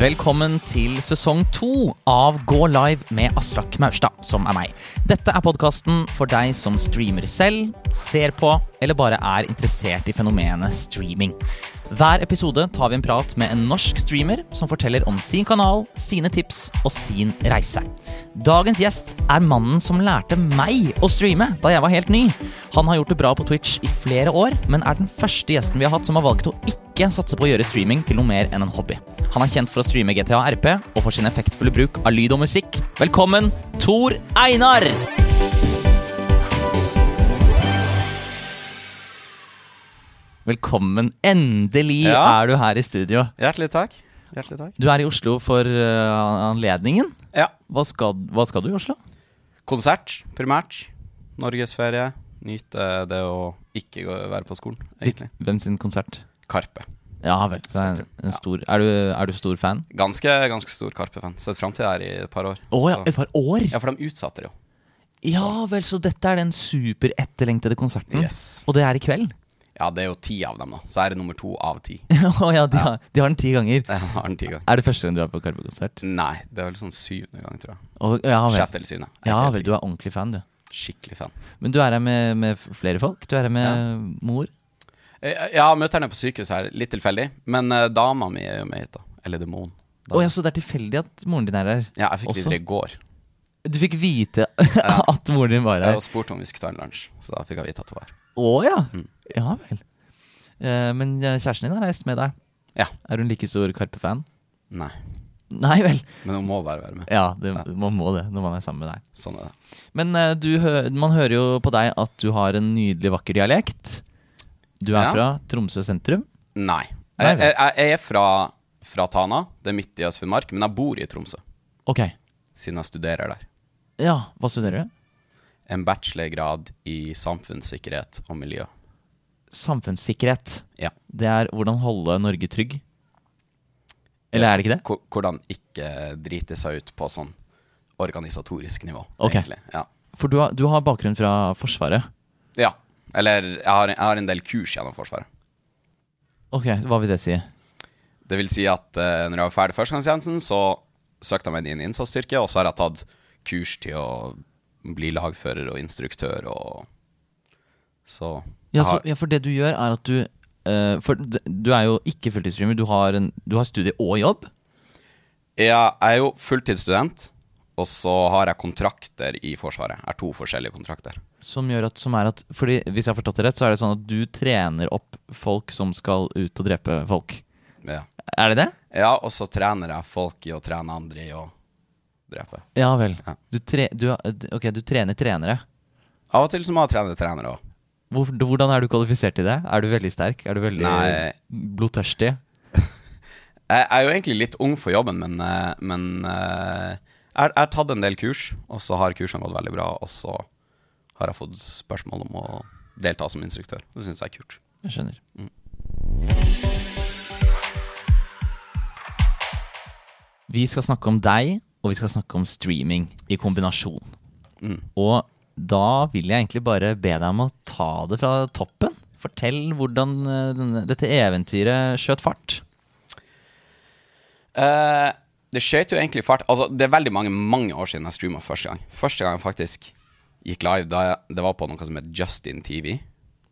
Velkommen til sesong to av Gå live med Aslak Maurstad, som er meg. Dette er podkasten for deg som streamer selv, ser på eller bare er interessert i fenomenet streaming. Hver episode tar vi en prat med en norsk streamer som forteller om sin kanal, sine tips og sin reise. Dagens gjest er mannen som lærte meg å streame da jeg var helt ny. Han har gjort det bra på Twitch i flere år, men er den første gjesten vi har hatt som har valgt å ikke satse på å gjøre streaming til noe mer enn en hobby. Han er kjent for å streame GTA RP og for sin effektfulle bruk av lyd og musikk. Velkommen, Tor Einar! Velkommen. Endelig Ja. er du her i studio. Hjertelig takk. Hjertelig takk. Du er i Oslo for uh, anledningen. Ja. Hva skal, hva skal du i Oslo? Konsert, primært. Norgesferie. Nyte det å ikke gå, være på skolen, egentlig. Hvem sin konsert? Karpe. Ja vel. er, en stor, er, du, er du stor fan? Ganske, ganske stor Karpe-fan. Sett fram til det her i et par år. Å ja, Så- et par år? ja, for de utsatte det jo. Ja vel, så dette er den superetterlengtede konserten? Yes. Og det er i kveld? Ja, det er jo ti av dem, da. Så er det nummer to av ti. Å ja, de har, de har den ti ganger. Jeg har den ti ganger. Er det første gang du er på Karpe-konsert? Nei, det er vel sånn syvende gang, tror jeg. Og- Ja vel. Sjette eller syvende. Ja vel, du er ordentlig fan, du. Skikkelig fan. Men du er her med, med flere folk? Du er her med mor? Eh, Ja, møter henne på sykehuset her. Litt tilfeldig. Men uh, dama mi er jo med hit, da. Eller demonen. Å ja, så det er tilfeldig at moren din er her? Ja, jeg fikk videre i går. Du fikk vite at moren din var her? Jeg spurte om vi skulle ta en lunsj, så da fikk jeg vite at hun var her. Å ja. Mm. Ja vel. Eh, men eh, kjæresten din har reist med deg. Ja. Er hun like stor Karpe-fan? Nei, Nei vel. men hun må bare være med. Ja, det, man må det når man er sammen med deg. Sånn er det. Men eh, du, hø- man hører jo på deg at du har en nydelig, vakker dialekt. Du er Ja. fra Tromsø sentrum. Nei. Nei Jeg, vel. jeg, jeg er fra, fra Tana, det er midt i Øst-Finnmark, men jeg bor i Tromsø, Ok. siden jeg studerer der. Ja, hva studerer du? En bachelorgrad i samfunnssikkerhet og miljø. Samfunnssikkerhet. Ja. Det er hvordan holde Norge trygg. Eller er det ikke det? Hvordan ikke drite seg ut på sånn organisatorisk nivå, Ok. egentlig. Ja. For du har, du har bakgrunn fra Forsvaret. ja. Eller jeg har, jeg har en del kurs gjennom Forsvaret. Ok, hva vil det si? Det vil si at uh, når jeg var ferdig førstegangstjenesten, så søkte jeg meg inn i en innsatsstyrke, og så har jeg tatt kurs til å bli lagfører og instruktør og Så Ja, så, ja, For det du gjør, er at du uh, For du er jo ikke fulltidsstreamer. Du har, en, du har studie og jobb. Ja, jeg er jo fulltidsstudent, og så har jeg kontrakter i Forsvaret. Har to forskjellige kontrakter. Som gjør at, som er at Fordi Hvis jeg har forstått det rett, så er det sånn at du trener opp folk som skal ut og drepe folk. Ja. Er det det? ja, og så trener jeg folk i å trene andre i å drepe. Ja vel. Ja. Du, tre, du, ok, du trener trenere. Av og til så må jeg trene trenere òg. Hvor, hvordan er du kvalifisert til det? Er du veldig sterk? Er du veldig Nei. blodtørstig? Jeg er jo egentlig litt ung for jobben, men, eh, men eh, jeg har- tatt en del kurs, og så har kursene gått veldig bra, og så har jeg fått spørsmål om å delta som instruktør. Det syns jeg er kult. Jeg skjønner. Vi skal snakke om deg, og vi skal snakke om streaming i kombinasjon. Mm. Og da vil jeg egentlig bare be deg om å ta det fra toppen. Fortell hvordan eh, denne, dette eventyret skjøt fart. Uh, det skjøt jo egentlig fart Altså, det er veldig mange mange år siden jeg streama første gang. Første gang jeg faktisk gikk live, da jeg, det var på noe som het Justin TV.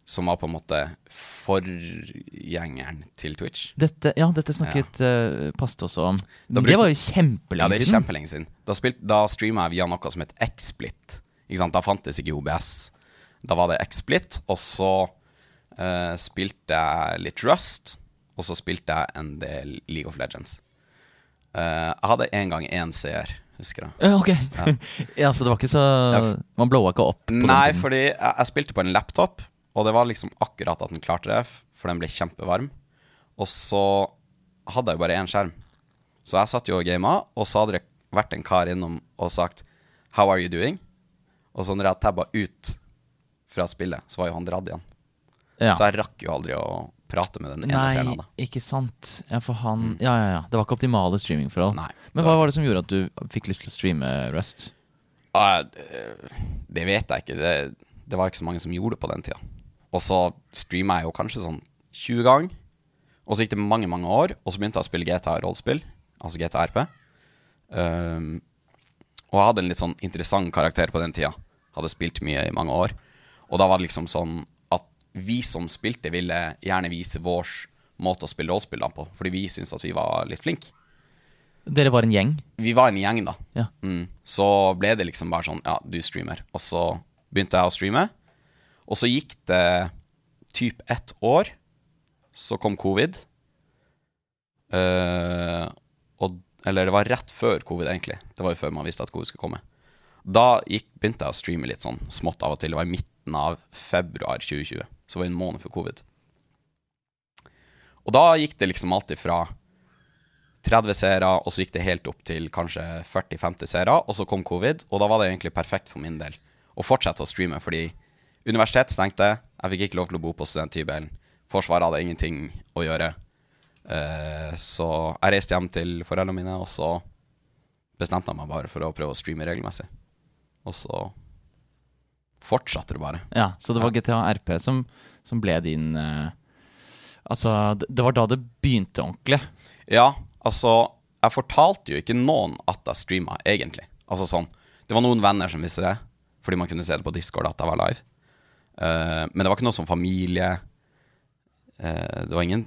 Som var på en måte forgjengeren til Twitch. Dette, ja, dette snakket ja. Pastet også om. Men brukte- det var jo kjempelenge siden. Ja, det er kjempelenge siden. Da, spilt, da streama jeg via noe som het XSplit. Da fantes ikke OBS. Da var det XSplit, og så uh, spilte jeg litt Rust, og så spilte jeg en del League of Legends. Uh, jeg hadde en gang én seer, husker jeg. Ja, ok. Ja. så det var ikke så Man blowa ikke opp på Nei, fordi jeg, jeg spilte på en laptop, og det var liksom akkurat at den klarte det, for den ble kjempevarm. Og så hadde jeg jo bare én skjerm. Så jeg satt jo og gama, og så hadde det vært en kar innom og sagt 'How are you doing?' Og så når jeg tabba ut fra spillet, så var jo han dratt igjen. Ja. Så jeg rakk jo aldri å prate med den ene seeren Nei, av det. ikke sant. Ja, for han Ja, ja, ja. Det var ikke optimale streamingforhold. Nei, Men hva var det som gjorde at du fikk lyst til å streame Rust? Uh, det- det vet jeg ikke. Det, det var ikke så mange som gjorde det på den tida. Og så streama jeg jo kanskje sånn 20 ganger. Og så gikk det mange mange år, og så begynte jeg å spille GTA rollespill. altså GTRP. Um, og jeg hadde en litt sånn interessant karakter på den tida. Hadde spilt mye i mange år. Og da var det liksom sånn at vi som spilte, ville gjerne vise vår måte å spille rollespillene på, fordi vi syntes at vi var litt flinke. Dere var en gjeng? Vi var en gjeng, da. Ja. Mm. Så ble det liksom bare sånn Ja, du streamer. Og så begynte jeg å streame. Og så gikk det typ ett år. Så kom covid. Uh, og, eller det var rett før covid, egentlig. Det var jo før man visste at covid skulle komme. Da gikk, begynte jeg å streame litt sånn smått av og til. Det var i midten av februar 2020. Så det var en måned før covid. Og da gikk det liksom alltid fra 30 seere, og så gikk det helt opp til kanskje 40-50 seere, og så kom covid, og da var det egentlig perfekt for min del å fortsette å streame, fordi universitetet stengte, jeg fikk ikke lov til å bo på studenthybelen, Forsvaret hadde ingenting å gjøre, Uh, så jeg reiste hjem til foreldrene mine, og så bestemte jeg meg bare for å prøve å streame regelmessig. Og så fortsatte det bare. Ja, Så det var GTA RP som, som ble din uh, Altså, det, det var da det begynte ordentlig. Ja, altså Jeg fortalte jo ikke noen at jeg streama, egentlig. Altså sånn Det var noen venner som visste det, fordi man kunne se det på Discord at jeg var live. Eh, men det var ikke noe som familie. Eh, det var ingen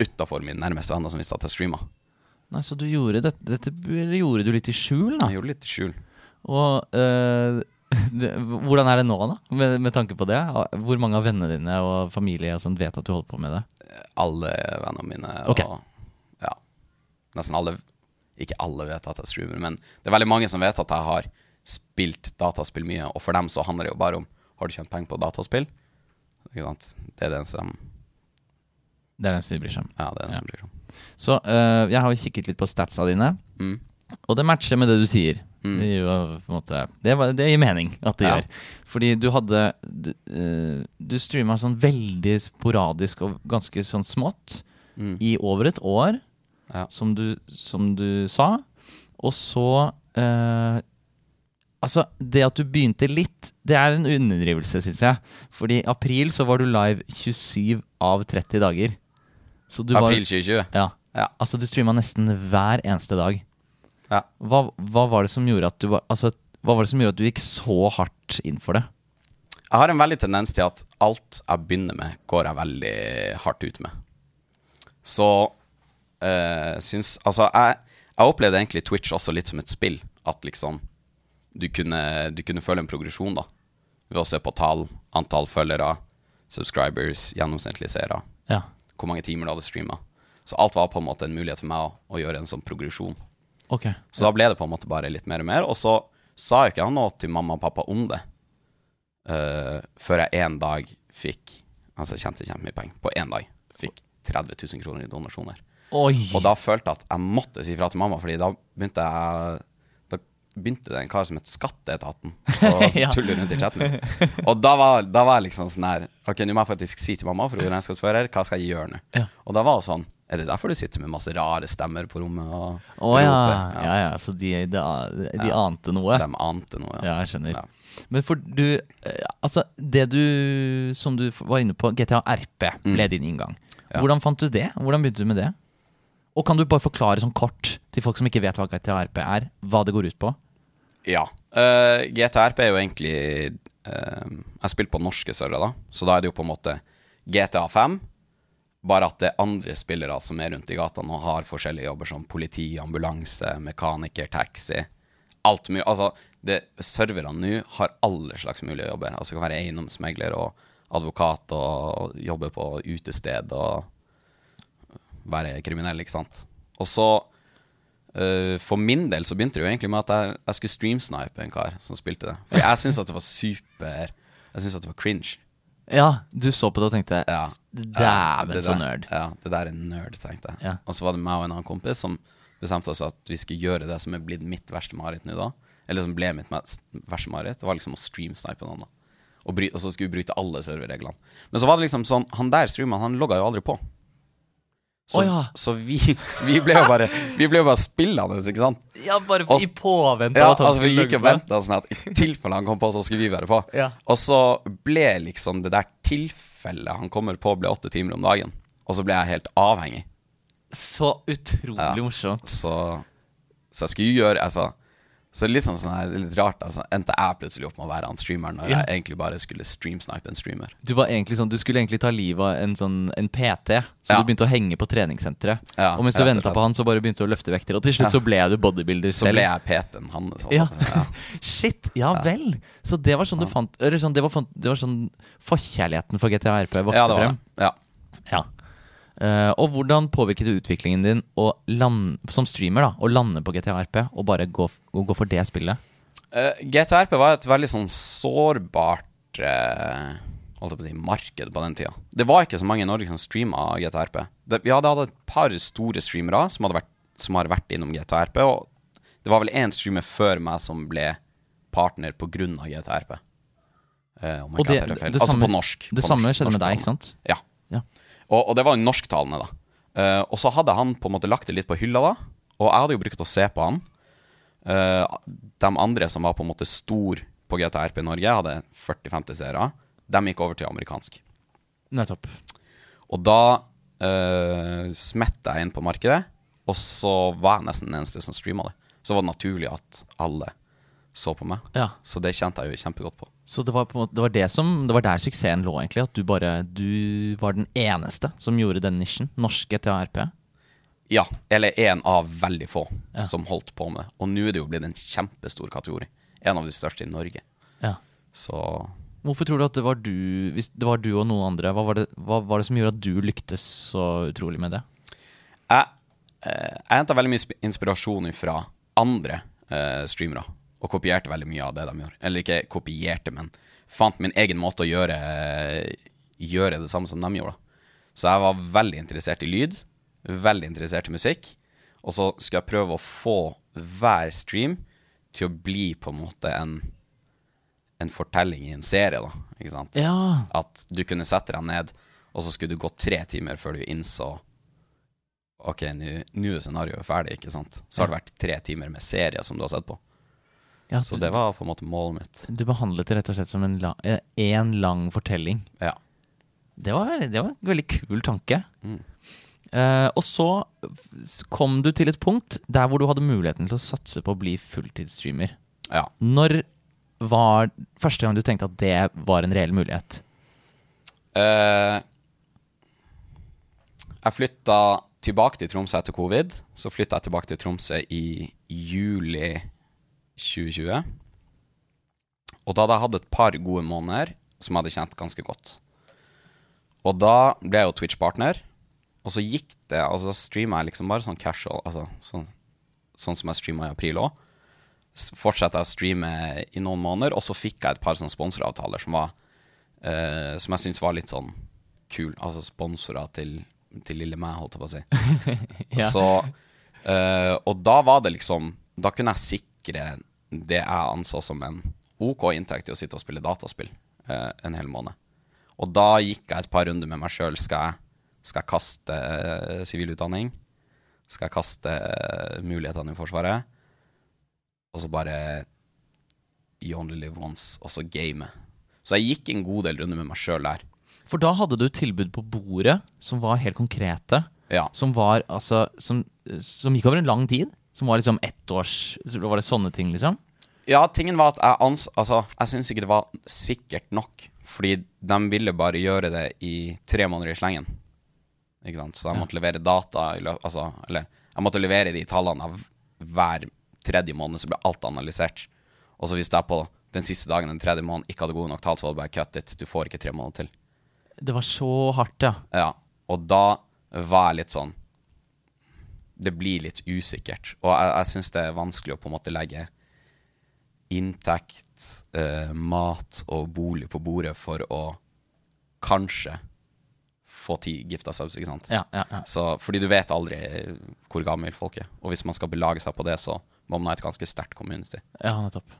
utafor mine nærmeste venner som visste at jeg streama. Nei, Så du gjorde dette, dette gjorde du litt i skjul, da? Jeg gjorde litt i skjul. Og eh, det, hvordan er det nå, da? Med, med tanke på det? Hvor mange av vennene dine og familie som vet at du holder på med det? Alle vennene mine og Ok. ja, nesten alle Ikke alle vet at jeg streamer, men det er veldig mange som vet at jeg har spilt dataspill mye, og for dem så handler det jo bare om Har du tjent penger på dataspill? Ikke sant? Det er det som Det er det eneste de bryr seg om. Ja, det er det Ja. som bryr seg om. Så uh, jeg har jo kikket litt på statsa dine, Mm. og det matcher med det du sier. Det, gir måte, det, det gir mening at det Ja. gjør. Fordi du hadde Du, uh, du streama sånn veldig sporadisk og ganske sånn smått i over et år, Mm. Ja. som, du, som du sa. Og så eh, Altså, det at du begynte litt, det er en underdrivelse, syns jeg. Fordi i april så var du live 27 av 30 dager. Så du April 2020. ja, Ja. Altså, du streama nesten hver eneste dag. ja. Hva, hva var det som gjorde at du var Altså, hva var det som gjorde at du gikk så hardt inn for det? Jeg har en veldig tendens til at alt jeg begynner med, går jeg veldig hardt ut med. Så øh, syns Altså, jeg, jeg opplevde egentlig Twitch også litt som et spill. At liksom du kunne, du kunne føle en progresjon, da. Ved å se på tall, antall følgere, subscribers, gjennomsnittlige seere. Ja. Hvor mange timer du hadde streama. Så alt var på en måte en mulighet for meg å, å gjøre en sånn progresjon. Okay. Så da ble det på en måte bare litt mer og mer. Og så sa ikke noe til mamma og pappa om det uh, før jeg en dag fikk Altså jeg tjente kjempemye penger. På én dag fikk 30 000 kroner i donasjoner. Oi! Og da følte jeg at jeg måtte si fra til mamma, Fordi da begynte jeg begynte det en kar som het Skatteetaten å Ja. tulle rundt i chatten. Og da var, da var jeg liksom sånn her Ok, nå må jeg faktisk si til mamma, for hun er regnskapsfører, hva skal jeg gjøre nå? Ja. Og da var hun sånn Er det derfor du sitter med masse rare stemmer på rommet og oh, ja. ja. ja. Ja, Så de, de, de ante noe? De ante noe. Ja, jeg skjønner. Men for du eh, Altså, det du Som du var inne på, GTA RP ble din inngang. Mm. Hvordan fant du det? Hvordan begynte du med det? Og kan du bare forklare sånn kort til folk som ikke vet hva GTA RP er, hva det går ut på? Ja. Uh, GTRP er jo egentlig uh, Jeg spiller på norske servere, da. Så da er det jo på en måte GTA 5. Bare at det er andre spillere som er rundt i gatene og har forskjellige jobber som politi, ambulanse, mekaniker, taxi. Alt mulig. Altså, serverne nå har alle slags mulige jobber. Altså, det kan være eiendomsmegler og advokat og jobbe på utested og være kriminell, ikke sant. Og så uh, For min del så begynte det jo egentlig med at jeg, jeg skulle streamsnipe en kar som spilte det. For jeg syns at det var super Jeg syns at det var cringe. Ja, du så på det og tenkte Ja. Dæven, så nerd. Ja, det der er nerd, tenkte jeg. Ja. Og så var det meg og en annen kompis som bestemte oss at vi skulle gjøre det som er blitt mitt verste mareritt nå, da. Eller som ble mitt verste mareritt. Det var liksom å streamsnipe noen, da. Og, og så skulle vi bryte alle serverreglene. Men så var det liksom sånn Han der streameren, han logga jo aldri på. Så, oh, ja. så vi, vi ble jo bare Vi ble jo bare spillende, ikke sant? Ja, bare i påvente Ja, altså Vi gikk og venta sånn at i tilfelle han kom på, så skulle vi være på. Ja. Og så ble liksom det der tilfellet han kommer på, ble åtte timer om dagen. Og så ble jeg helt avhengig. Så utrolig morsomt. Så, så jeg skulle gjøre altså, Så det er litt sånn, sånn her, er litt rart. Altså, Endte jeg plutselig opp med å være han streameren når Ja. jeg egentlig bare skulle streamsnipe en streamer. Du, var egentlig sånn, du skulle egentlig ta livet av en, sånn, en PT, så Ja. du begynte å henge på treningssenteret. Ja, og mens du venta på han, så bare begynte du å løfte vekter. Og til slutt så ble du bodybuilder Så ble jeg PT-en hans. altså. Shit, ja vel. Så det var sånn du fant Eller sånn, det, var, det var sånn forkjærligheten for GTRP vokste det frem? det. Ja. Ja. Eh, og hvordan påvirket det utviklingen din land, som streamer da, å lande på GTRP og bare gå, å gå for det spillet? Uh, GTRP var et veldig sånn sårbart uh, holdt jeg på å si, marked på den tida. Det var ikke så mange i Norge som streama GTRP. Det, vi hadde hatt et par store streamere som, hadde vært, som har vært innom GTRP, og det var vel én streamer før meg som ble partner av GTRP. Uh, Og det, det, det, altså samme, på norsk. det på samme norsk- skjedde med deg, ikke sant? Ja. Ja. Og, og det var norsktalende, da. Uh, og så hadde han på en måte lagt det litt på hylla, da. Og jeg hadde jo brukt å se på han. Eh, de andre som var på en måte stor på GTRP i Norge, hadde 40-50 seere. De gikk over til amerikansk. Nettopp. Og da uh, smetta jeg inn på markedet, og så var jeg nesten den eneste som streama det. Så var det naturlig at alle så på meg. Ja. Så det kjente jeg jo kjempegodt på. Så det var, på måte, det var det som Det var der suksessen lå, egentlig. At du bare Du var den eneste som gjorde den nisjen. Norsk GTA RP. Ja, eller én av veldig få Ja. som holdt på med det. Og nå er det jo blitt en kjempestor kategori. En av de største i Norge. Ja. Så Hvorfor tror du at det var du Hvis det var du og noen andre, hva var det, hva var det som gjorde at du lyktes så utrolig med det? jeg, eh, jeg henta veldig mye inspirasjon fra andre eh, streamere. Og kopierte veldig mye av det de gjorde. Eller ikke kopierte, men fant min egen måte å gjøre, gjøre det samme som de gjorde. Så jeg var veldig interessert i lyd, veldig interessert i musikk. Og så skal jeg prøve å få hver stream til å bli på en måte en, en fortelling i en serie, da. Ikke sant? Ja. At du kunne sette deg ned, og så skulle du gå tre timer før du innså Ok, nå er scenarioet ferdig, ikke sant? Så har det vært tre timer med serie som du har sett på. ja Så du, det var på en måte målet mitt. du behandlet det rett og slett som en, la, eh, en lang fortelling. Ja. Det var, det var en veldig kul tanke. Mm. Eh, og så kom du til et punkt der hvor du hadde muligheten til å satse på å bli fulltidsstreamer. ja. Når var første gang du tenkte at det var en reell mulighet? Uh, jeg flytta tilbake til Tromsø etter covid. Så flytta jeg tilbake til Tromsø i juli 2020. Og da hadde jeg hatt et par gode måneder som jeg hadde kjent ganske godt. Og da ble jeg jo Twitch-partner. Og så gikk det Altså streama jeg liksom bare sånn casual, altså sånn, sånn som jeg streama i april òg. Fortsatte jeg å streame i noen måneder, og så fikk jeg et par sånne sponsoravtaler som var uh, Som jeg syntes var litt sånn kul. Altså sponsorer til, til lille meg, holdt jeg på å si. Ja. Så, uh, og da var det liksom Da kunne jeg sikre det jeg anså som en OK inntekt i å sitte og spille dataspill uh, en hel måned. Og da gikk jeg et par runder med meg sjøl. Skal, jeg- skal jeg kaste eh, sivilutdanning? Skal jeg kaste eh, mulighetene i Forsvaret? Og så bare You only live once, og så game. Så jeg gikk en god del runder med meg sjøl der. For da hadde du tilbud på bordet som var helt konkrete. Ja. Som var altså Som, som gikk over en lang tid. Som var liksom ett års Var det sånne ting, liksom? Ja, tingen var at jeg ans... Altså, jeg syns ikke det var sikkert nok. Fordi de ville bare gjøre det i tre måneder i slengen. Ikke sant? Så jeg måtte levere data altså, Eller jeg måtte levere de tallene av hver tredje måned, så ble alt analysert. Og så hvis jeg på den siste dagen den tredje måneden ikke hadde gode nok tall, så var det bare cut it. Du får ikke tre måneder til. Det var så hardt, ja. Ja, og da var jeg litt sånn Det blir litt usikkert. Og jeg, jeg syns det er vanskelig å på en måte legge inntekt, eh, mat og bolig på bordet for å kanskje få ti gifta subs, ikke sant? Ja, ja, ja. Så, fordi du vet aldri hvor gammel folk er. Og hvis man skal belage seg på det, så må man ha et ganske sterkt community. ja nettopp.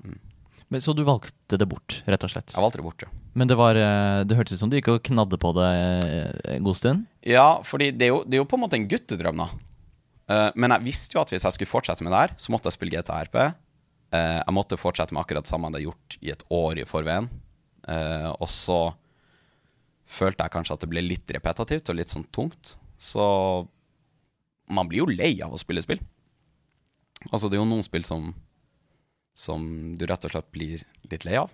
Men, så du valgte det bort, rett og slett? Jeg valgte det bort, ja. Men det var eh, Det hørtes ut som du gikk og knadde på det eh, en god stund? Ja, fordi det det er jo på en måte en guttedrøm, da. Eh, men jeg visste jo at hvis jeg skulle fortsette med det her, så måtte jeg spille GTA RP. Jeg måtte fortsette med akkurat det samme jeg hadde gjort i et år i forveien. Og så følte jeg kanskje at det ble litt repetitivt og litt sånn tungt. Så man blir jo lei av å spille spill. Altså, det er jo noen spill som Som du rett og slett blir litt lei av.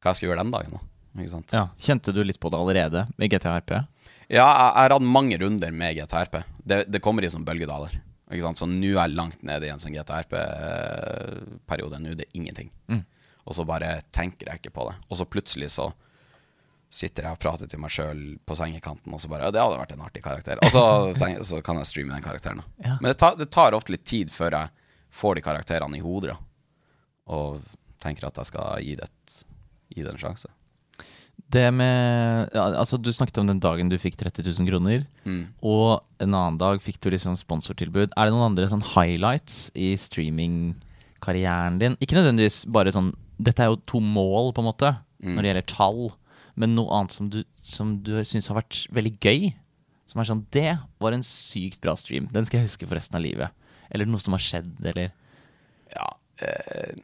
Hva jeg skal gjøre den dagen, da. Ikke sant? Ja. Kjente du litt på det allerede med GTRP? Ja, jeg har hatt mange runder med GTRP. Det, det kommer i som bølgedaler. Ikke sant? Så nå er jeg langt nede i en sånn GTRP-periode. Nå er det ingenting. Og så bare tenker jeg ikke på det. Og så plutselig så sitter jeg og prater til meg sjøl på sengekanten, og så bare Det hadde vært en artig karakter. Og så, tenker, så kan jeg streame den karakteren. Ja. Men det tar, det tar ofte litt tid før jeg får de karakterene i hodet. Og tenker at jeg skal gi det, et, gi det en sjanse. Det med ja, Altså, du snakket om den dagen du fikk 30 000 kroner, og en annen dag fikk du liksom sponsortilbud. Er det noen andre sånn highlights i streamingkarrieren din? Ikke nødvendigvis bare sånn Dette er jo to mål, på en måte, når det gjelder tall, men noe annet som du, som du syns har vært veldig gøy? Som er sånn Det var en sykt bra stream. Den skal jeg huske for resten av livet. Eller noe som har skjedd, eller Ja eh,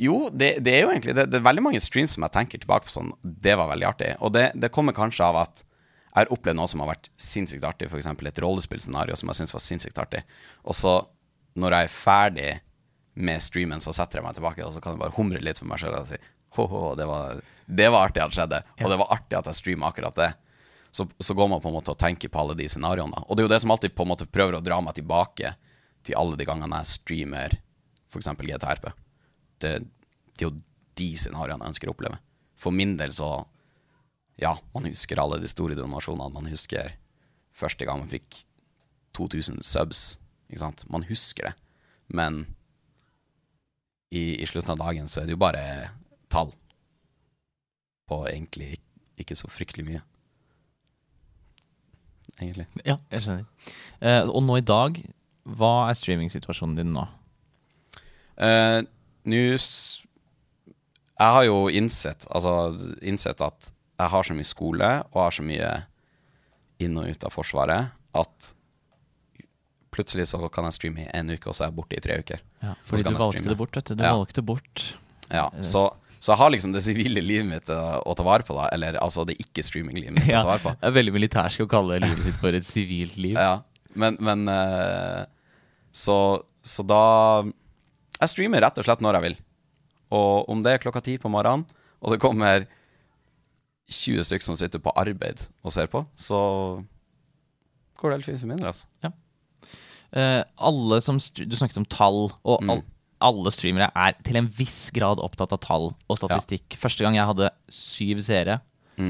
Jo, det, det er jo egentlig det, det er veldig mange streams som jeg tenker tilbake på sånn Det var veldig artig. Og det, det kommer kanskje av at jeg har opplevd noe som har vært sinnssykt artig, f.eks. et rollespillscenario som jeg syns var sinnssykt artig. Og så, når jeg er ferdig med streamen, så setter jeg meg tilbake og så kan jeg bare humre litt for meg selv og si det var, det var artig at det skjedde. Og det var artig at jeg streama akkurat det. Så, så går man på en måte og tenker på alle de scenarioene. Og det er jo det som alltid på en måte prøver å dra meg tilbake til alle de gangene jeg streamer f.eks. GTRP. Det, det er jo de scenarioene jeg ønsker å oppleve. For min del så Ja, man husker alle de store donasjonene. Man husker første gang man fikk 2000 subs. Ikke sant? Man husker det. Men i, i slutten av dagen så er det jo bare tall. På egentlig ikke så fryktelig mye. Egentlig. Ja, jeg skjønner. Eh, og nå i dag, hva er streamingsituasjonen din nå? Eh, Nå Jeg har jo innsett, altså, innsett at jeg har så mye skole og har så mye inn og ut av Forsvaret at plutselig så kan jeg streame i en uke, og så er jeg borte i tre uker. Ja, fordi du valgte streame. det bort, vet du. Du Ja. valgte bort Ja, så, så jeg har liksom det sivile livet mitt å, å ta vare på, da. Eller altså det ikke-streaming-livet mitt ja, å ta vare på. Det er veldig militærsk å kalle livet sitt for et sivilt liv. Ja, men, men eh, så, så da Jeg streamer rett og slett når jeg vil. Og om det er klokka ti på morgenen, og det kommer 20 stykker som sitter på arbeid og ser på, så går det helt fint for min del, altså. Eh, alle som Du snakket om tall, og all, alle streamere er til en viss grad opptatt av tall og statistikk. Første gang jeg hadde syv seere,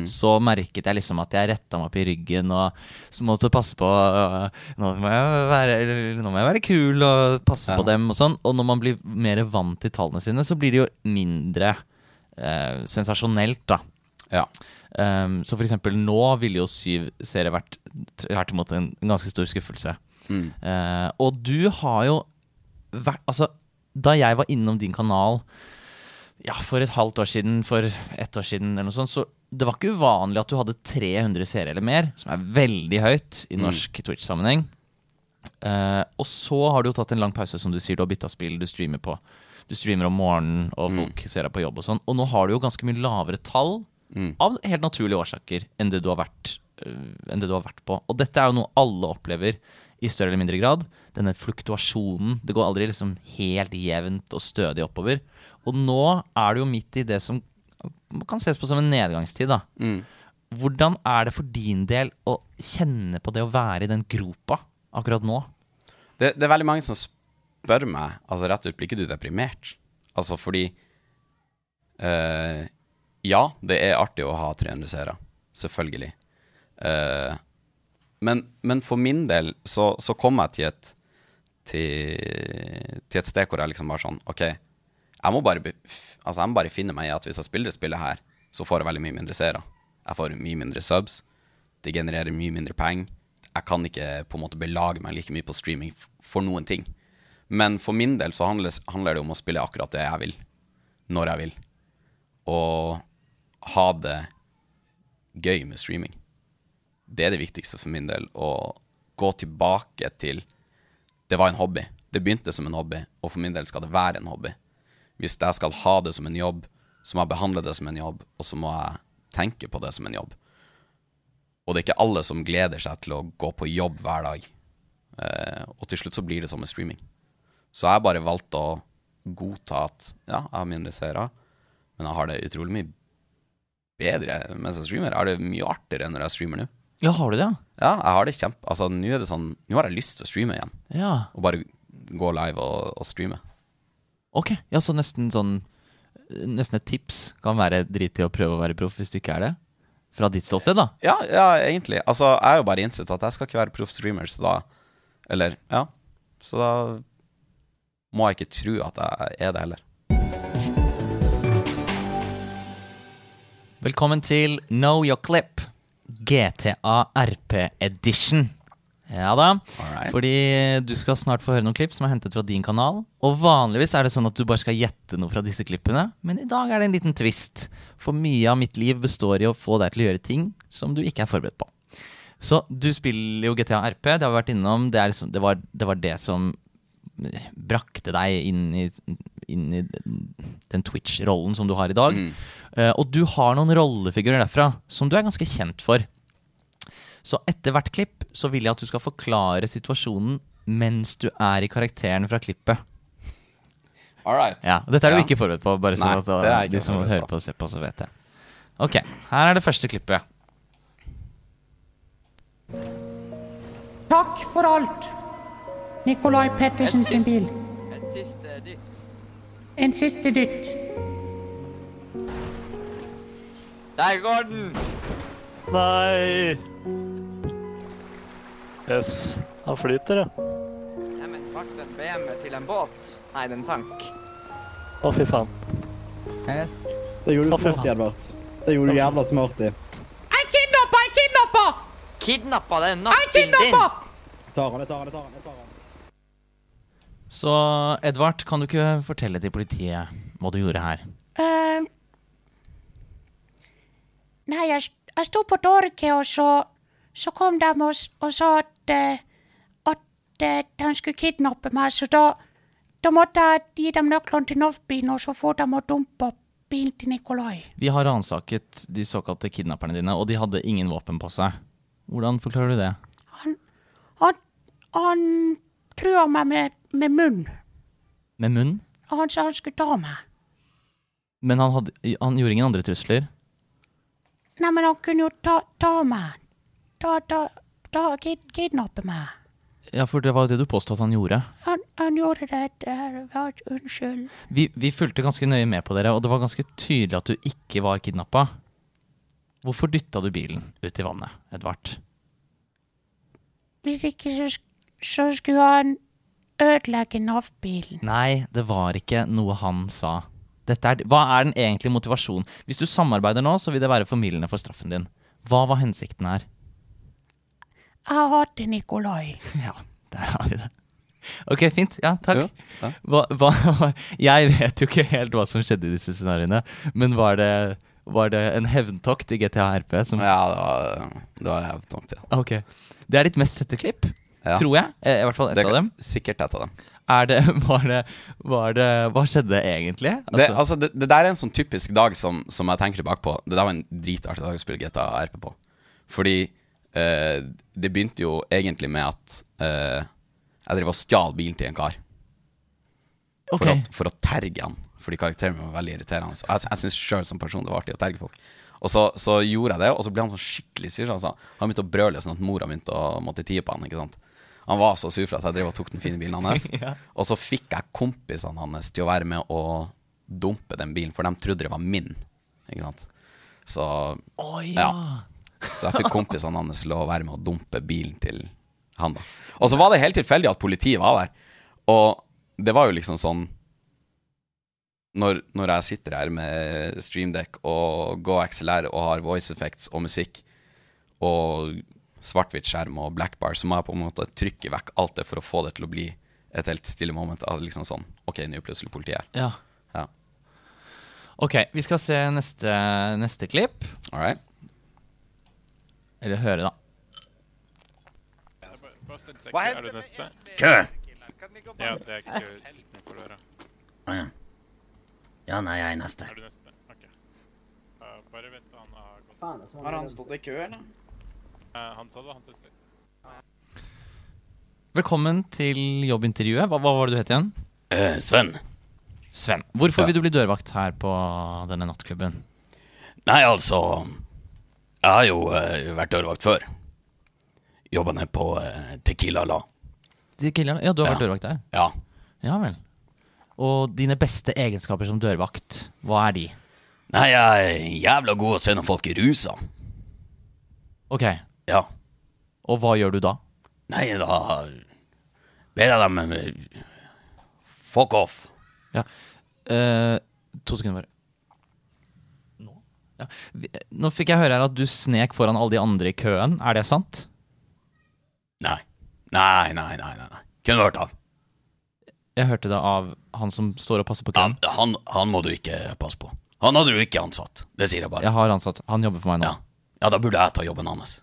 så merket jeg liksom at jeg retta meg opp i ryggen og så måtte passe på øh, nå, må være, nå må jeg være kul og passe Ja. på dem og sånn. Og når man blir mer vant til tallene sine, så blir det jo mindre eh, sensasjonelt, da. Ja. Um, så for eksempel nå ville jo syv seere vært tvert imot en ganske stor skuffelse. Eh, og du har jo vært Altså, da jeg var innom din kanal ja, for et halvt år siden, for ett år siden eller noe sånt, så det var ikke uvanlig at du hadde 300 seere eller mer, som er veldig høyt i norsk Twitch-sammenheng. Uh, og så har du jo tatt en lang pause, som du sier, du har bytta spill, du streamer på Du streamer om morgenen, og folk ser deg på jobb og sånn. Og nå har du jo ganske mye lavere tall, av helt naturlige årsaker, enn det du har vært uh, enn det du har vært på. Og dette er jo noe alle opplever i større eller mindre grad. Denne fluktuasjonen. Det går aldri liksom helt jevnt og stødig oppover. Og nå er du jo midt i det som kan ses på som en nedgangstid. da. Hvordan er det for din del å kjenne på det å være i den gropa akkurat nå? Det, det er veldig mange som spør meg Altså rett ut, blir ikke du deprimert? Altså fordi eh, Ja, det er artig å ha 300 seere. Selvfølgelig. Eh, men, men for min del så, så kom jeg til et til, til et sted hvor jeg liksom bare sånn OK, jeg må bare, altså jeg må bare finne meg i at hvis jeg spiller det spillet her, så får jeg veldig mye mindre seere. Jeg får mye mindre subs. Det genererer mye mindre penger. Jeg kan ikke på en måte belage meg like mye på streaming for noen ting. Men for min del så handler, handler det om å spille akkurat det jeg vil, når jeg vil. Og ha det gøy med streaming. Det er det viktigste for min del. Å gå tilbake til Det var en hobby. Det begynte som en hobby, og for min del skal det være en hobby. Hvis jeg skal ha det som en jobb, så må jeg behandle det som en jobb, og så må jeg tenke på det som en jobb. Og det er ikke alle som gleder seg til å gå på jobb hver dag. Eh, og til slutt så blir det som med streaming. Så jeg bare valgt å godta at ja, jeg har mindre seere, men jeg har det utrolig mye bedre mens jeg streamer. Jeg har det mye artigere når jeg streamer nå. Ja, har du det? Ja, jeg har det kjempe... Altså, nå er det sånn Nå har jeg lyst til å streame igjen. Ja. Og bare gå live og, og streame. Ok, ja, så nesten sånn Nesten et tips kan være drit i å prøve å være proff hvis du ikke er det? Fra ditt ståsted, da? Ja, ja, egentlig. Altså, jeg har jo bare innsett at jeg skal ikke være proff streamer, så da Eller, ja. Så da må jeg ikke tro at jeg er det heller. Velkommen til Know Your Clip, GTA RP Edition. Ja da, Alright. fordi du skal snart få høre noen klipp som er hentet fra din kanal. Og vanligvis er det sånn at du bare skal gjette noe fra disse klippene, men i dag er det en liten twist. For mye av mitt liv består i å få deg til å gjøre ting som du ikke er forberedt på. Så du spiller jo GTA RP, det har vi vært innom. Det, liksom, det, var, det var det som brakte deg inn i, inn i den Twitch-rollen som du har i dag. Eh, og du har noen rollefigurer derfra som du er ganske kjent for. Så etter hvert klipp så vil jeg at du skal forklare situasjonen mens du er i karakteren fra klippet. All right. Ja, Dette er du Ja. ikke forberedt på, bare sånn Nei, at det er de som hører på. på og ser på, så vet det. Ok, her er det første klippet. Takk for alt. Nikolai Pettersen sin bil. En siste dytt. En siste dytt. Der går den! Nei. Yes. Han flyter, ja. Neimen, ble en BMW til en båt? Nei, den sank. Å, fy faen. Det gjorde Å, du fy smart faen. Edvard. Det gjorde du jævla smart i. Jeg kidnappa! Jeg kidnappa! Kidnappa den Jeg nakken din! kidnappa! Tar han, jeg tar han, jeg tar han. Jeg tar han. Så Edvard, kan du ikke fortelle til politiet hva du gjorde her? Eh, nei, jeg, jeg sto på torget, og så, så kom de og, og sa at, at de skulle kidnappe meg. Så da, da måtte jeg gi dem nøklene til NAF-bilen, og så får de å dumpe bilen til Nikolai. Vi har ransaket de såkalte kidnapperne dine, og de hadde ingen våpen på seg. Hvordan forklarer du det? Han, han trua meg med, med munn. Med munn? Han sa han skulle ta meg. Men han, hadde, han gjorde ingen andre trusler? Nei, men han kunne jo ta, ta meg. Ta, ta, ta, kid, kidnappe meg. Ja, for det var jo det du påstod at han gjorde. Han, han gjorde det. det var, unnskyld. Vi, vi fulgte ganske nøye med på dere, og det var ganske tydelig at du ikke var kidnappa. Hvorfor dytta du bilen ut i vannet, Edvard? Hvis ikke så, så skulle han ødelegge NAV-bilen. Nei, det var ikke noe han sa. Dette er, hva er den egentlige motivasjonen? Hvis du samarbeider nå, så vil det være formildende for straffen din. Hva var hensikten her? Jeg hater Nikolai. Ja, der har vi det. Ok, fint. Ja, takk. Ja. Hva, hva, jeg vet jo ikke helt hva som skjedde i disse scenarioene, men var det, var det en hevntokt i GTA RP som Ja, det var, det var hevntokt, ja. Ok. Det er ditt mest sette klipp, Ja. tror jeg. Eh, I hvert fall ett av dem. sikkert et av dem. Er det, var det, var det Hva skjedde egentlig? Det, altså, det, det der er en sånn typisk dag som, som jeg tenker tilbake på. Det der var en dritartig dag å spille GTA RP på. Fordi eh, det begynte jo egentlig med at eh, jeg drev og stjal bilen til en kar. For, okay. å, for å terge han. Fordi karakteren min var veldig irriterende. Så jeg jeg syns sjøl som person det var artig å terge folk. Og så, så gjorde jeg det, og så ble han sånn skikkelig sur. Altså. Han begynte å brøle sånn at mora begynte å måtte tie på han. ikke sant? Han var så sur for at jeg drev og tok den fine bilen hans. Ja. Og så fikk jeg kompisene hans til å være med å dumpe den bilen, for de trodde det var min. Ikke sant? Så, oh, ja. Ja. så jeg fikk kompisene hans til å være med å dumpe bilen til han. da Og så var det helt tilfeldig at politiet var der. Og det var jo liksom sånn når, når jeg sitter her med streamdeck og Go XLR og har voice effects og musikk og svart-hvitt-skjerm og black bar, så må jeg på en måte trykke vekk alt det for å få det til å bli et helt stille moment. Av liksom sånn OK, nå er plutselig politiet her. ja. Ja. Ok, vi skal se neste, neste klipp. All right. Eller høre, da. Hva er det neste? Kø! Ja, det er kø utenfor døra. Å ja. Ja, nei, jeg er neste. Er du neste? Ok. Uh, bare vent til han har gått. Har han stått i kø, eller? Eh, Han sa det var hans søster. Velkommen til jobbintervjuet. Hva, hva var det du het igjen? Eh, Sven. Sven. Hvorfor Ja. vil du bli dørvakt her på denne nattklubben? Nei, altså Jeg har jo eh, vært dørvakt før. Jobba ned på eh, Tequila La. Tequila- Ja, du har vært Ja. dørvakt der? Ja. Ja vel. Og dine beste egenskaper som dørvakt, hva er de? Nei, jeg er jævla god å se når folk er rusa. Ok, Ja. og hva gjør du da? Nei, da ber jeg dem eh, Fuck off. Ja. Eh, to sekunder bare. Nå? Ja. Nå fikk jeg høre her at du snek foran alle de andre i køen. Er det sant? Nei. Nei, nei, nei. nei, nei. Kunne hørt han. Jeg hørte det av han som står og passer på Ja, køen. han. Han må du ikke passe på. Han hadde du ikke ansatt. Det sier jeg bare. Jeg har ansatt. Han jobber for meg nå. Ja, ja da burde jeg ta jobben hans.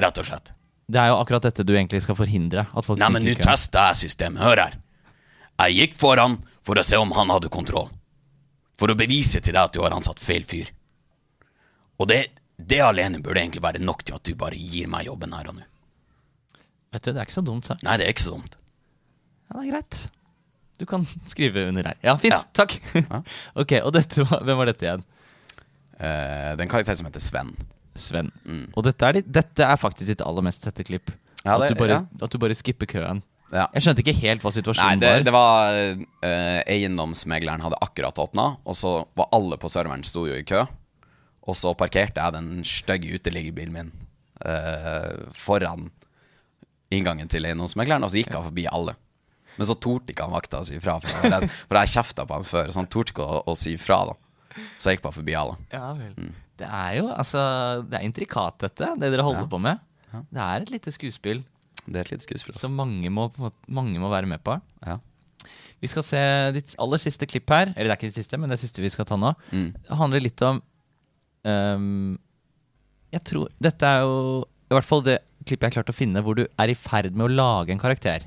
Rett og slett. Det er jo akkurat dette du egentlig skal forhindre. At folk Nei, men nå testa jeg systemet. Hør her. Jeg gikk foran for å se om han hadde kontroll. For å bevise til deg at du har ansatt feil fyr. Og det, det alene burde egentlig være nok til at du bare gir meg jobben her og nå. Vet du, Det er ikke så dumt sagt. Nei, det er ikke så dumt. Ja, det er greit. Du kan skrive under her. Ja, fint. Ja. Takk. ok, Og dette, hvem var dette igjen? Uh, det er en karakter som heter Sven. Sven. Og dette er, ditt, dette er faktisk ditt aller mest sette klipp. Ja, at, du bare, ja. at du bare skipper køen. Ja. Jeg skjønte ikke helt hva Nei, situasjonen det, var. det var eh, Eiendomsmegleren hadde akkurat åpna, og så var alle på serveren sto jo i kø. Og så parkerte jeg den stygge uteliggerbilen min eh, foran inngangen til eiendomsmegleren, og så gikk han forbi alle. Men så torde ikke han vakta å si ifra, for, jeg for jeg kjefta på han før, så han torde ikke å, å si ifra. da Så jeg gikk bare forbi alle. Ja vel. Det er jo altså Det er intrikat, dette, det dere holder Ja. på med. Det er et lite skuespill Det er et lite skuespill. som altså. mange må, mange må være med på. Ja. Vi skal se ditt aller siste klipp her. Eller det er ikke det siste, men det siste vi skal ta nå. Mm. Det handler litt om um, Jeg tror Dette er jo i hvert fall det klippet jeg klarte å finne hvor du er i ferd med å lage en karakter.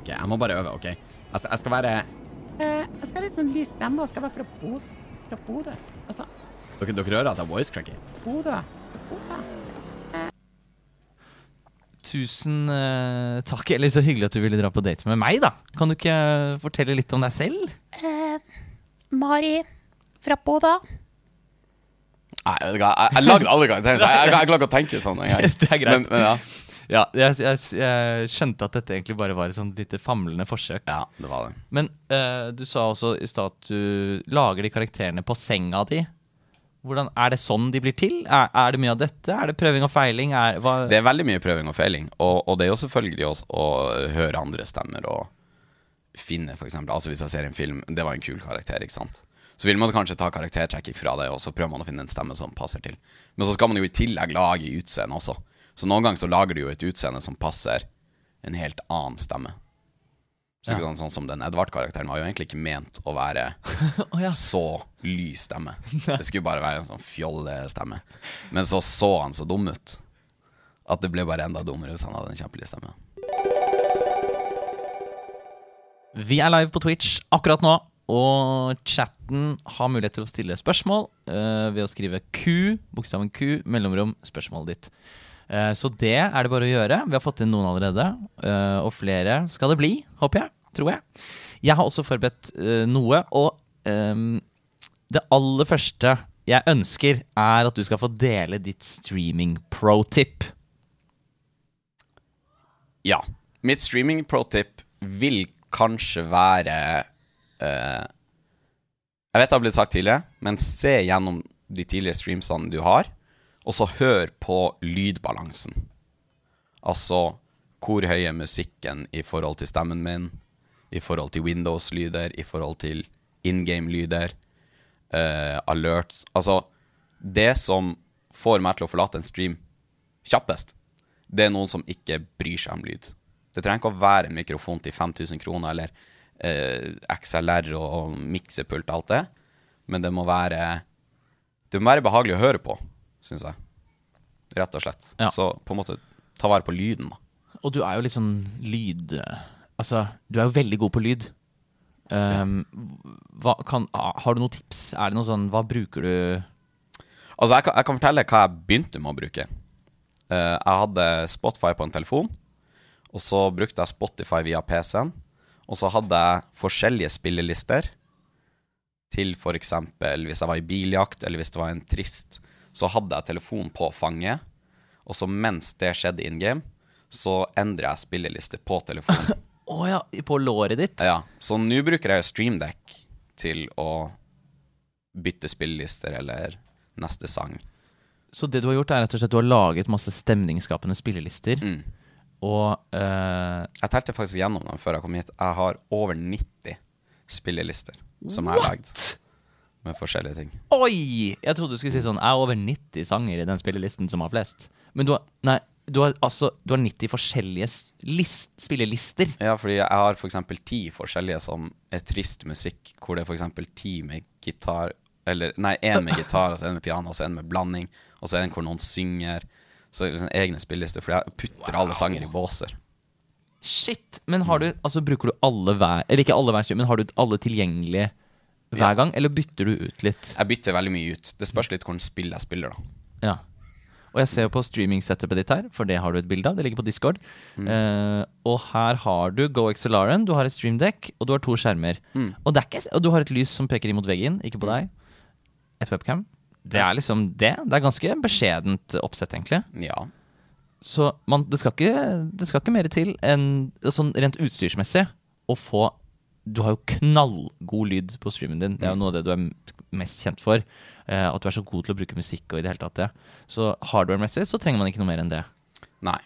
Ok, jeg må bare øve, ok? Altså, jeg skal være Eh, jeg skal ha litt sånn lys stemme og skal være fra Bodø. fra Bodø. Altså, Dere, dere hører at jeg voice cracker? Bodø. Bodø. Tusen eh, takk. Eller så hyggelig at du ville dra på date med meg, da. Kan du ikke fortelle litt om deg selv? Eh, Mari fra Bodø. Nei, du jeg, jeg lagde alle karakteren, så jeg, jeg, jeg klarer ikke å tenke sånn engang. Det er greit. Men, men ja. Ja, jeg, jeg, jeg skjønte at dette egentlig bare var et sånt lite famlende forsøk. ja, det var det. Men uh, du sa også i stad at du lager de karakterene på senga di. Hvordan, Er det sånn de blir til? Er, er det mye av dette? Er det prøving og feiling? Er, Det er veldig mye prøving og feiling, og, og det er jo selvfølgelig også å høre andre stemmer og finne, eksempel. Altså hvis jeg ser en film, det var en kul karakter, ikke sant. Så vil man kanskje ta karaktertrekk fra det, og så prøver man å finne en stemme som passer til. Men så skal man jo i tillegg lage utseende også. Så noen ganger så lager du jo et utseende som passer en helt annen stemme. Så ja. sånn, sånn som den Edvard-karakteren var jo egentlig ikke ment å være oh, ja. så lys stemme. Det skulle bare være en sånn fjollestemme. Men så så han så dum ut at det ble bare enda dummere hvis han hadde en kjempelys stemme. Vi er live på Twitch akkurat nå, og chatten har mulighet til å stille spørsmål uh, ved å skrive Q, bokstaven Q, mellomrom, spørsmålet ditt. Eh, så det er det bare å gjøre. Vi har fått inn noen allerede, eh, og flere skal det bli, håper jeg. Tror jeg. Jeg har også forberedt eh, noe, og det aller første jeg ønsker, er at du skal få dele ditt streaming-pro-tip. Ja. Mitt streaming pro-tip vil kanskje være Jeg vet det har blitt sagt tidligere, men se gjennom de tidligere streamsene du har, og så hør på lydbalansen. Altså hvor høy er musikken i forhold til stemmen min, i forhold til Windows-lyder, i forhold til in game-lyder, uh, alerts? Altså, det som får meg til å forlate en stream kjappest, det er noen som ikke bryr seg om lyd. Det trenger ikke å være en mikrofon til 5000 kroner eller eh, XLR og miksepult og alt det, men det må være Det må være behagelig å høre på, syns jeg. Rett og slett. Ja. Så på en måte ta vare på lyden, da. Og du er jo litt sånn lyd... Altså, du er jo veldig god på lyd. Um, hva kan, har du noen tips? Er det noe sånn Hva bruker du Altså, jeg kan, jeg kan fortelle hva jeg begynte med å bruke. Uh, jeg hadde Spotify på en telefon, og så brukte jeg Spotify via PC-en. Og så hadde jeg forskjellige spillelister til f.eks. hvis jeg var i biljakt, eller hvis det var en trist, så hadde jeg telefonen på fanget. Og så mens det skjedde in game, så endra jeg spilleliste på telefonen. Å ja, på låret ditt? Ja, Så nå bruker jeg streamdekk til å bytte spillelister eller neste sang. Så det du har gjort, er rett og slett du har laget masse stemningsskapende spillelister. Mm. Og uh, Jeg telte faktisk gjennom dem før jeg kom hit. Jeg har over 90 spillelister som jeg har lagd! Med forskjellige ting. Oi! Jeg trodde du skulle si sånn Jeg har over 90 sanger i den spillelisten som har flest. Men du har Nei, du har altså Du har 90 forskjellige list, spillelister. Ja, fordi jeg har f.eks. ti forskjellige som er trist musikk, hvor det er f.eks. ti med gitar Eller nei, én med gitar, og så en med piano, og så en med blanding, og så en hvor noen synger. Så det er liksom egne spillelister, for jeg putter alle sanger i båser. Shit! Men har du Altså bruker du alle hver Eller ikke alle hver men har du alle tilgjengelige hver gang? Eller bytter du ut litt? Jeg bytter veldig mye ut. Det spørs litt hvilket spill jeg spiller, da. Ja. Og jeg ser jo på streaming-setupet ditt her, for det har du et bilde av. Det ligger på Discord. Eh, og her har du Go XLR-en, du har et streamdekk, og du har to skjermer. Og, det er ikke, og du har et lys som peker imot veggen, ikke på deg. Et webcam. Det er liksom det. Det er ganske beskjedent oppsett, egentlig. Ja. Så man, det, skal ikke, det skal ikke mer til enn sånn rent utstyrsmessig å få Du har jo knallgod lyd på streamen din. Det er jo noe av det du er mest kjent for. eh, at du er så god til å bruke musikk og i det hele tatt det. Så hardware-messig så trenger man ikke noe mer enn det. Nei.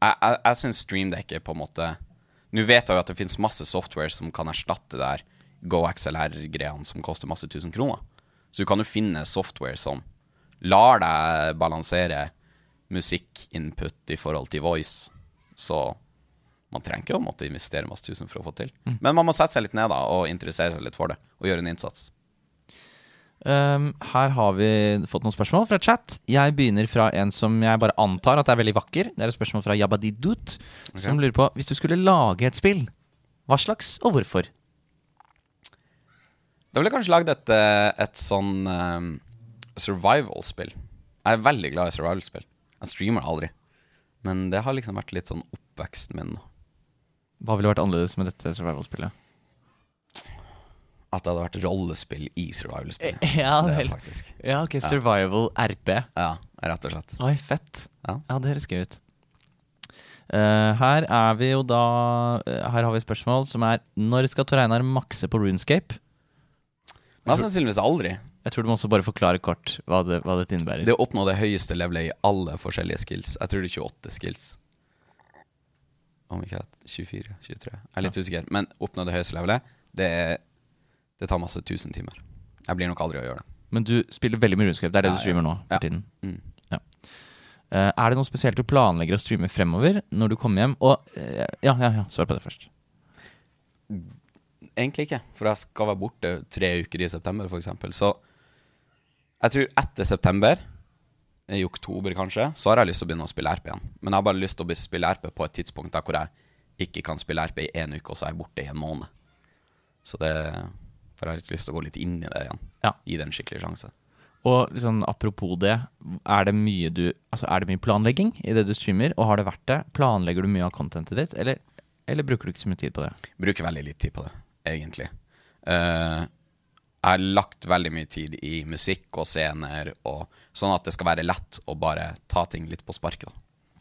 Jeg, jeg, jeg syns StreamDeck er på en måte Nå vet jeg jo at det finnes masse software som kan erstatte det der Go XLR-greiene som koster masse tusen kroner. Så du kan jo finne software som lar deg balansere musikkinput i forhold til voice. Så man trenger ikke å måtte investere masse tusen for å få til. Men man må sette seg litt ned da og interessere seg litt for det, og gjøre en innsats. Um, her har vi fått noen spørsmål fra chat. Jeg begynner fra en som jeg bare antar at er veldig vakker. Det er et spørsmål fra Jabadidut, som lurer på Hvis du skulle lage et spill, hva slags og hvorfor? Da ville jeg kanskje lagd et, eh, et sånn um, survival-spill. Jeg er veldig glad i survival-spill. Jeg streamer aldri. Men det har liksom vært litt sånn oppveksten min. Hva ville vært annerledes med dette survival-spillet? At det hadde vært rollespill i survival-spill. Ja vel. Ja, ok, Survival RP. Ja, rett og slett. Oi, fett. Ja. Ja, det høres gøy ut. Uh, her er vi jo da uh, Her har vi et spørsmål som er Når skal Tor Einar makse på Runescape? Mest sannsynligvis aldri. Jeg tror du må også bare forklare kort hva, det, hva dette innebærer. Det å oppnå det høyeste levelet i alle forskjellige skills. Jeg tror det er 28 skills. Om ikke jeg 24? 23? Jeg er litt usikker. Men oppnå det høyeste levelet, det, det tar masse tusen timer. Jeg blir nok aldri å gjøre det. Men du spiller veldig mye Runescape. Det er det Ja, du streamer ja. nå for Ja. tiden. Mm. Ja. Eh, er det noe spesielt du planlegger å streame fremover når du kommer hjem? Og uh, Ja, ja, ja, svar på det først. Egentlig ikke, for jeg skal være borte tre uker i september, f.eks. Så jeg tror etter september, i oktober kanskje, så har jeg lyst til å begynne å spille RP igjen. Men jeg har bare lyst til å spille RP på et tidspunkt der hvor jeg ikke kan spille RP i én uke, og så er jeg borte i en måned. Så det For jeg har litt lyst til å gå litt inn i det igjen. Ja. Gi det en skikkelig sjanse. Og liksom, apropos det, er det mye du Altså, er det mye planlegging i det du streamer? Og har det vært det? Planlegger du mye av contentet ditt, eller, eller bruker du ikke så mye tid på det? Bruker veldig litt tid på det, egentlig. Eh, jeg har lagt veldig mye tid i musikk og scener, og sånn at det skal være lett å bare ta ting litt på sparket. da.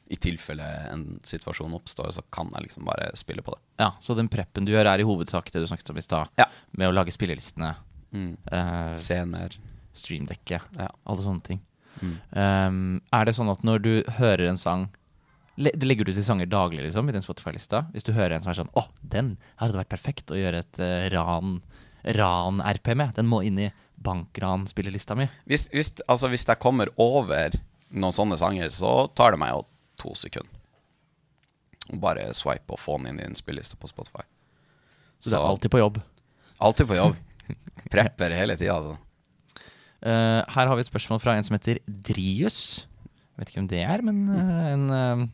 I tilfelle en situasjon oppstår, så kan jeg liksom bare spille på det. Ja, Så den preppen du gjør, er i hovedsak det du snakket om i stad, Ja. med å lage spillelistene, Mm. eh, Scener. streamdekket, Ja. alle sånne ting. Mm. Um, er det sånn at når du hører en sang le- Legger du til sanger daglig liksom, i den Spotify-lista? Hvis du hører en som er sånn Å, den hadde vært perfekt å gjøre et uh, ran ran-RP med. Den må inn i bankran-spillelista mi. Hvis, hvis, altså, hvis jeg kommer over noen sånne sanger, så tar det meg jo to sekunder. Bare swipe og få den inn i en spilleliste på Spotify. Så, det er alltid på jobb. alltid på jobb. Prepper hele tida, altså. Uh, her har vi et spørsmål fra en som heter Drius. Jeg vet ikke hvem det er, men uh, en, eh,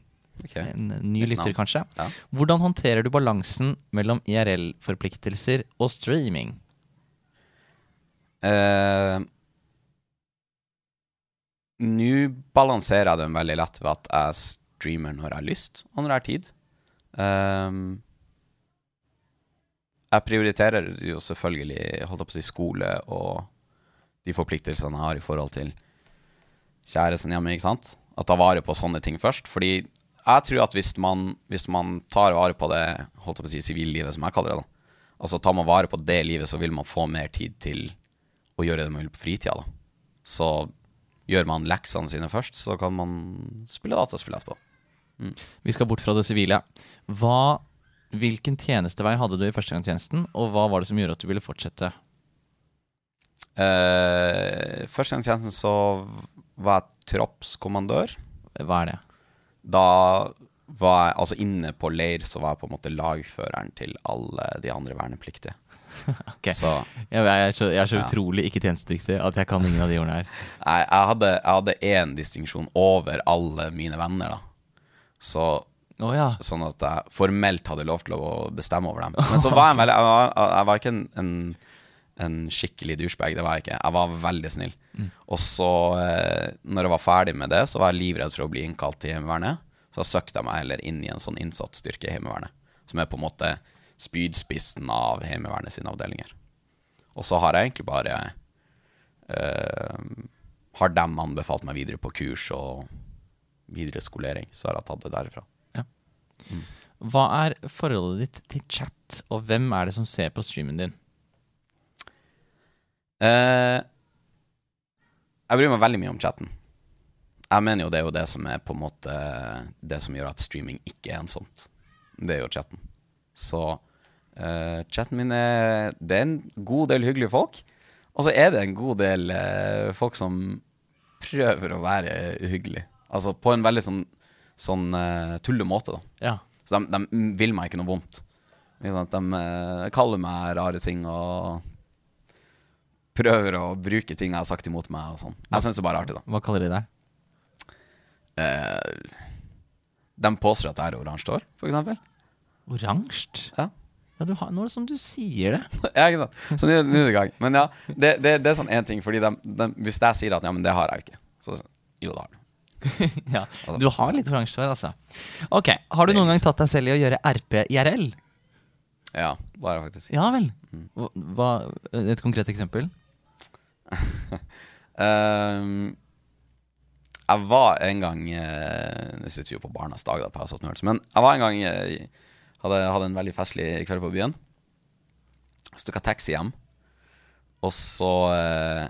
Ok. en ny lytter, navn. kanskje. Ja. Hvordan håndterer du balansen mellom IRL-forpliktelser og streaming? Eh, Nå balanserer jeg den veldig lett ved at jeg streamer når jeg har lyst, og når jeg har tid. Ehm, jeg prioriterer jo selvfølgelig holdt jeg på å si, skole og de forpliktelsene jeg har i forhold til kjæresten hjemme, ikke sant? At ta vare på sånne ting først. Fordi jeg tror at hvis man, hvis man tar vare på det holdt jeg på å si, sivillivet, som jeg kaller det, da. Altså tar man vare på det livet, så vil man få mer tid til å gjøre det man vil på fritida, da. Så gjør man leksene sine først, så kan man spille dataspill etterpå. Vi skal bort fra det sivile. Hva, hvilken tjenestevei hadde du i førstegangstjenesten, og hva var det som gjorde at du ville fortsette? Uh, Førstegangstjenesten så var jeg troppskommandør. Hva er det? Da var jeg altså inne på leir, så var jeg på en måte lagføreren til alle de andre vernepliktige. Ok. Så Jeg, jeg, er så, jeg er så Ja. utrolig ikke tjenestedyktig at jeg kan ingen av de ordene her. Nei, jeg hadde jeg hadde én distinksjon over alle mine venner, da. Så Oh, ja. Sånn at jeg formelt hadde lov til å bestemme over dem. Men så var jeg veldig Jeg var, jeg var ikke en, en, en skikkelig douchebag, det var jeg ikke. Jeg var veldig snill. Og så, eh, når jeg var ferdig med det, så var jeg livredd for å bli innkalt til Heimevernet. Så da søkte jeg meg heller inn i en sånn innsatsstyrke i Heimevernet, som er på en måte spydspissen av Heimevernet sine avdelinger. Og så har jeg egentlig bare eh, Har dem anbefalt meg videre på kurs og videre skolering, så har jeg tatt det derifra. Hva er forholdet ditt til chat, og hvem er det som ser på streamen din? Eh, jeg bryr meg veldig mye om chatten. Jeg mener jo det er jo det som er på en måte det som gjør at streaming ikke er ensomt. Det er jo chatten. Så uh, chatten min er Det er en god del hyggelige folk. Og så er det en god del uh, folk som prøver å være uhyggelig. Altså på en veldig sånn, sånn uh, tullemåte, da. Ja. Så de, de vil meg ikke noe vondt. Ikke? De kaller meg rare ting og prøver å bruke ting jeg har sagt imot meg sånn. Jeg syns det bare er artig, da. Hva kaller de deg? Eh, de påstår at jeg er oransje hår, eksempel. Oransje? Ja. Ja, du har, nå er det som du sier det. ja, ikke sant. Så nå er det i gang. Men ja, det, det, det er sånn én ting, fordi de, de, hvis jeg sier at ja, men det har jeg jo ikke, så jo, det har du. ja. Du har litt oransje hår, altså. Ok, Har du noen gang tatt deg selv i å gjøre RP IRL? Ja, det har jeg faktisk. Ja vel. Hva, hva- et konkret eksempel? Ehm, jeg var en gang eh, Nå sitter vi jo på Barnas dag, da, på House of Nerds, men jeg var en gang jeg hadde, hadde en veldig festlig kveld på byen. Så tok jeg taxi hjem, og så eh,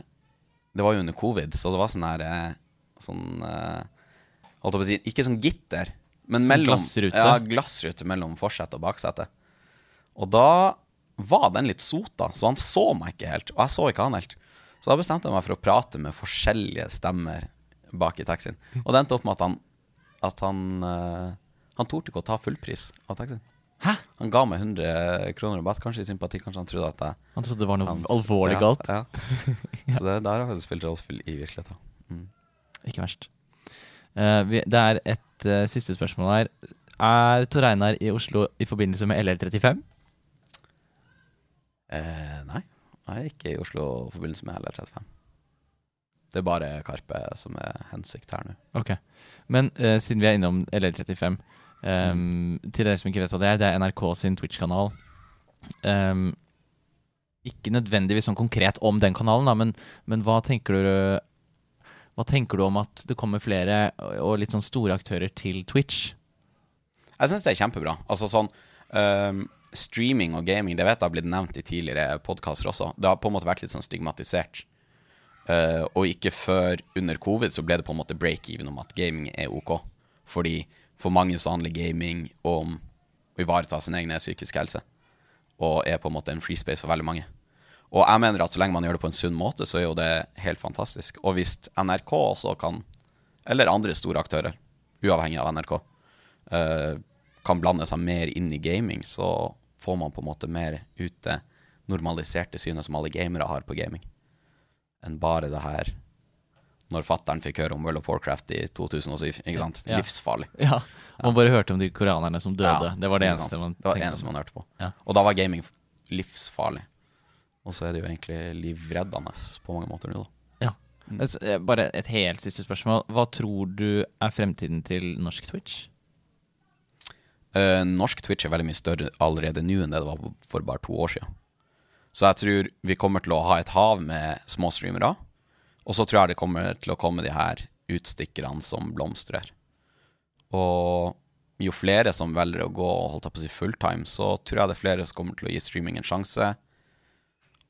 Det var jo under covid, så det var sånn her eh, Sånn eh, Ikke sånn gitter, men Sånn mellom glassrute? Ja, glassrute mellom forsete og baksete. Og da var den litt sota, så han så meg ikke helt. Og jeg så ikke han helt. Så da bestemte jeg meg for å prate med forskjellige stemmer bak i taxien. Og det endte opp med at han At han uh, Han torde ikke å ta fullpris av taxien. Hæ? Han ga meg 100 kroner rabatt, kanskje i sympati. Kanskje han trodde at jeg Han trodde det var noe hans- alvorlig ja, galt. Ja. Så det, der har faktisk spilt rollespill i virkeligheten. Mm. Ikke verst. Uh, vi, det er et uh, siste spørsmål her. Er Tor Einar i Oslo i forbindelse med LL35? Eh, nei, er ikke i Oslo i forbindelse med LL35. Det er bare Karpe som er hensikt her nå. Ok. Men uh, siden vi er innom LL35 ehm, Til dere som ikke vet hva det er, det er NRK sin Twitch-kanal. Um, ikke nødvendigvis sånn konkret om den kanalen, da, men, men hva tenker du Hva tenker du om at det kommer flere og litt sånn store aktører til Twitch? Jeg syns det er kjempebra. Altså sånn ehm, Streaming og gaming, det vet jeg har blitt nevnt i tidligere podkaster også. Det har på en måte vært litt sånn stigmatisert. Uh, og ikke før under covid så ble det på en måte break-even om at gaming er ok. Fordi for mange så handler gaming om å ivareta sin egen psykiske helse. Og er på en måte en free space for veldig mange. Og jeg mener at så lenge man gjør det på en sunn måte, så er jo det helt fantastisk. Og hvis NRK også kan, eller andre store aktører, uavhengig av NRK, uh, kan blande seg mer inn i gaming, så får man på en måte mer ut det normaliserte synet som alle gamere har på gaming, enn bare det her når fattern fikk høre om World of Warcraft i 2007. Ikke sant? Ja. Livsfarlig. Ja, Man bare hørte om de koreanerne som døde. Ja, det var det eneste man Det var det eneste man hørte på. Ja. Og da var gaming livsfarlig. Og så er det jo egentlig livreddende på mange måter nå, da. Ja. Altså, eh, Bare et helt siste spørsmål. Hva tror du er fremtiden til norsk Twitch? Eh, norsk Twitch er veldig mye større allerede nå enn det det var for bare to år siden. Så jeg tror vi kommer til å ha et hav med små streamere. Og så tror jeg det kommer til å komme de her utstikkerne som blomstrer. Og jo flere som velger å gå holdt holde på å si fulltime, så tror jeg det er flere som kommer til å gi streaming en sjanse.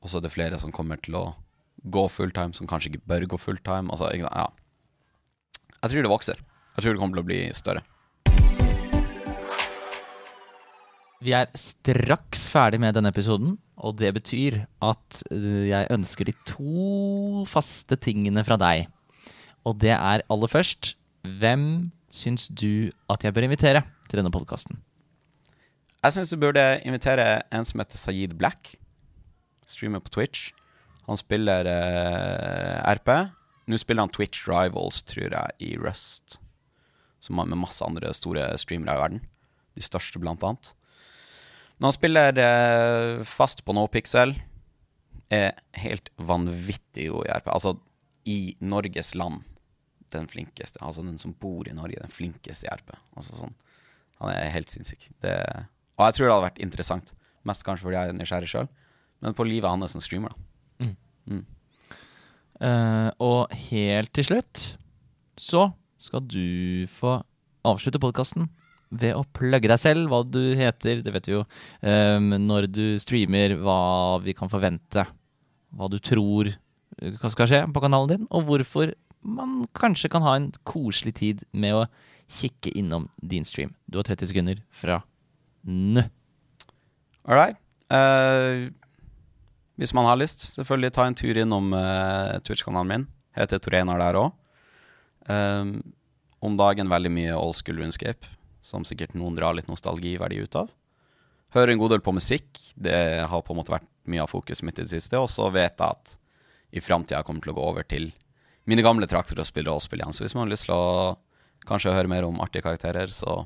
Og så er det flere som kommer til å gå fulltime, som kanskje ikke bør gå fulltime. Altså, ja. Jeg tror det vokser. Jeg tror det kommer til å bli større. Vi er straks ferdig med denne episoden, og det betyr at øh, jeg ønsker de to faste tingene fra deg. Og det er aller først Hvem syns du at jeg bør invitere til denne podkasten? Jeg syns du burde invitere en som heter Sayid Black. Streamer på Twitch. Han spiller eh, RP. Nå spiller han Twitch Rivals, tror jeg, i Rust. Som har med masse andre store streamere i verden. De største, blant annet. Men han spiller eh, fast på NoPixel. Er helt vanvittig god i RP. Altså, i Norges land den flinkeste. Altså den som bor i Norge, den flinkeste i RP. Altså sånn. Han er helt sinnssyk. Det, og jeg tror det hadde vært interessant. Mest kanskje fordi jeg er nysgjerrig sjøl. Men på livet hans som streamer, da. Eh, og helt til slutt så skal du få avslutte podkasten ved å plugge deg selv, hva du heter, det vet du jo. Um, når du streamer, hva vi kan forvente. Hva du tror uh, hva skal skje på kanalen din, og hvorfor man kanskje kan ha en koselig tid med å kikke innom din stream. Du har 30 sekunder fra nå. All right. Uh, hvis man har lyst, selvfølgelig ta en tur innom uh, Twitch-kanalen min. Heter Toreinar der òg. om dagen veldig mye old school runescape, som sikkert noen drar litt nostalgiverdi ut av. Hører en god del på musikk. Det har på en måte vært mye av fokuset mitt i det siste. Og så vet jeg at i framtida kommer til å gå over til mine gamle trakter og spille rollespill igjen. Så hvis man har lyst til å kanskje høre mer om artige karakterer, så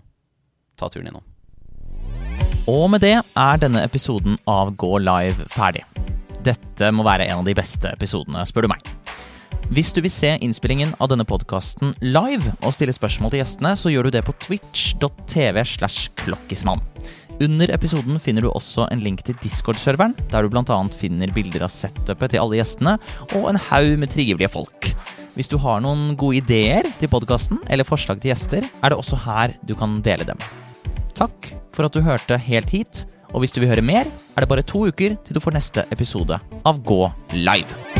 ta turen innom. Og med det er denne episoden av Gå live ferdig. Dette må være en av de beste episodene, spør du meg. Hvis du vil se innspillingen av denne podkasten live og stille spørsmål til gjestene, så gjør du det på twitch.tv slash klokkismann. Under episoden finner du også en link til Discord-serveren, der du bl.a. finner bilder av setupet til alle gjestene og en haug med trivelige folk. Hvis du har noen gode ideer til podkasten eller forslag til gjester, er det også her du kan dele dem. Takk for at du hørte helt hit, og hvis du vil høre mer, er det bare to uker til du får neste episode av Gå live.